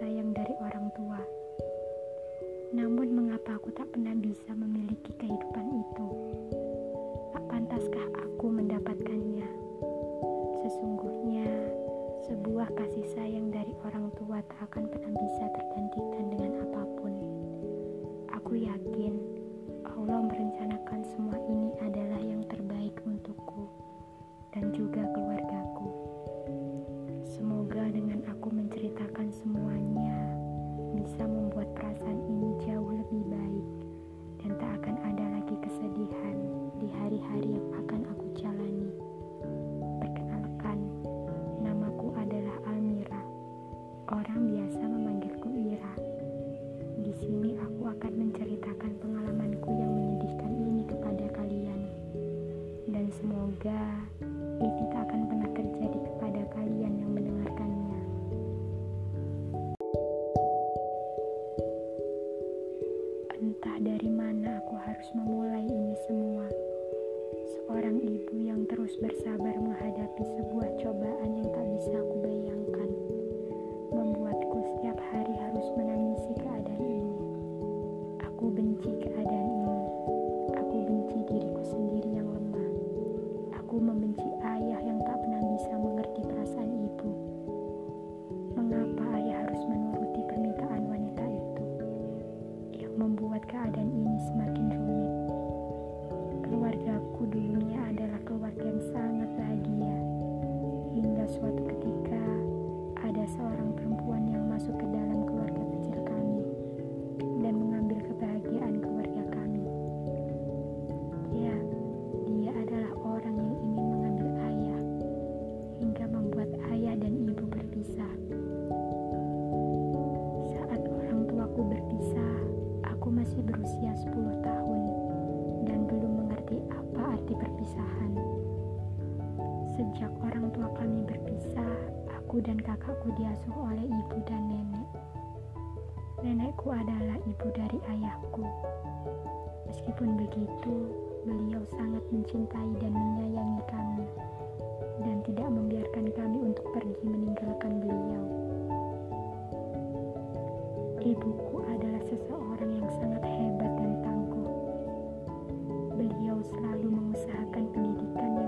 sayang dari orang tua. Namun mengapa aku tak pernah bisa memiliki kehidupan itu? Tak pantaskah aku mendapatkannya? Sesungguhnya, sebuah kasih sayang dari orang tua tak akan pernah bisa tergantikan dengan apa pun. Aku yakin Allah merencanakan semua ini adalah yang terbaik dan kakakku diasuh oleh ibu dan nenek. Nenekku adalah ibu dari ayahku. Meskipun begitu, beliau sangat mencintai dan menyayangi kami dan tidak membiarkan kami untuk pergi meninggalkan beliau. Ibuku adalah seseorang yang sangat hebat dan tangguh. Beliau selalu mengusahakan pendidikan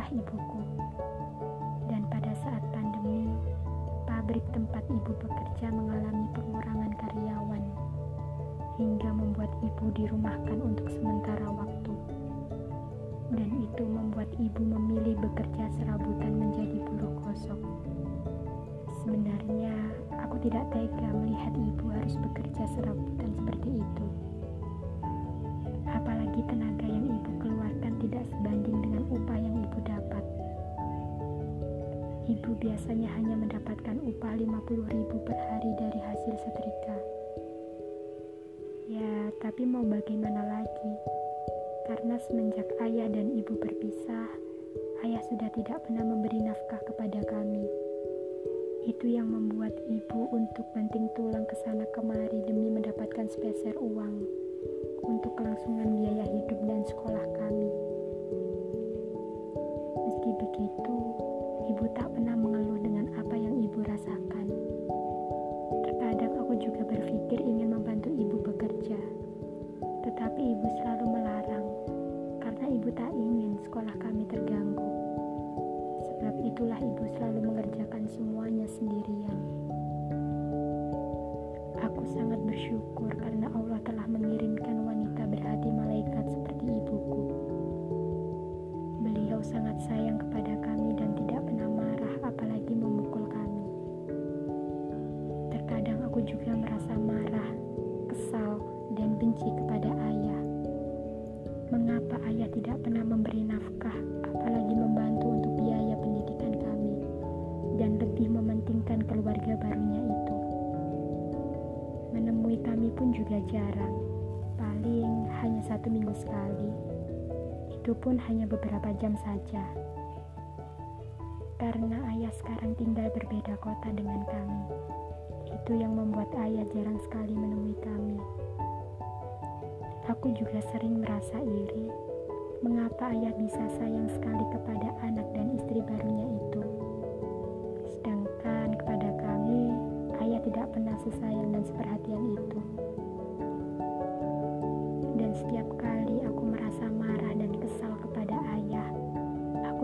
Itulah ibuku. Dan pada saat pandemi, pabrik tempat ibu bekerja mengalami pengurangan karyawan hingga membuat ibu dirumahkan untuk sementara waktu. Dan itu membuat ibu memilih bekerja serabutan menjadi buruh kosong. Sebenarnya, aku tidak tega melihat ibu harus bekerja biasanya hanya mendapatkan upah 50 ribu per hari dari hasil setrika. Ya, tapi mau bagaimana lagi? Karena semenjak ayah dan ibu berpisah, ayah sudah tidak pernah memberi nafkah kepada kami. Itu yang membuat ibu untuk banting tulang ke sana kemari demi mendapatkan spesial uang untuk kelangsungan biaya hidup dan sekolah kami. Meski begitu, ibu tak pernah tetapi ibu selalu melarang karena ibu tak ingin sekolah kami terganggu. Sebab itulah Pun juga jarang, paling hanya satu minggu sekali. Itu pun hanya beberapa jam saja. karena ayah sekarang tinggal berbeda kota dengan kami. Itu yang membuat ayah jarang sekali menemui kami. Aku juga sering merasa iri mengapa ayah bisa sayang sekali kepada anak dan istri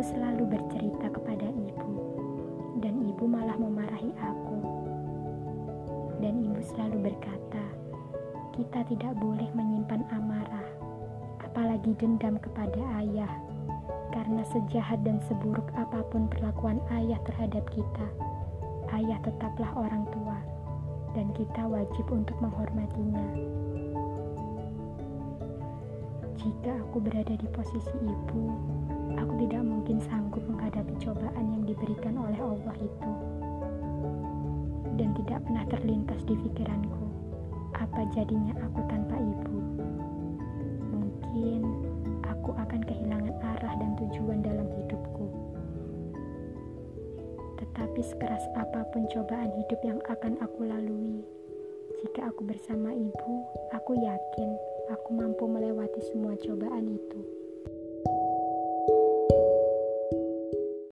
selalu bercerita kepada ibu. Dan ibu malah memarahi aku. Dan ibu selalu berkata, kita tidak boleh menyimpan amarah, apalagi dendam kepada ayah, karena sejahat dan seburuk apa pun perlakuan ayah terhadap kita, ayah tetaplah orang tua, dan kita wajib untuk menghormatinya. Jika aku berada di posisi ibu, aku tidak mungkin sanggup menghadapi cobaan yang diberikan oleh Allah itu, dan tidak pernah terlintas di pikiranku apa jadinya aku tanpa ibu? Mungkin aku akan kehilangan arah dan tujuan dalam hidupku. Tetapi sekeras apa pun cobaan hidup yang akan aku lalui, jika aku bersama ibu, aku yakin aku mampu melewati semua cobaan itu.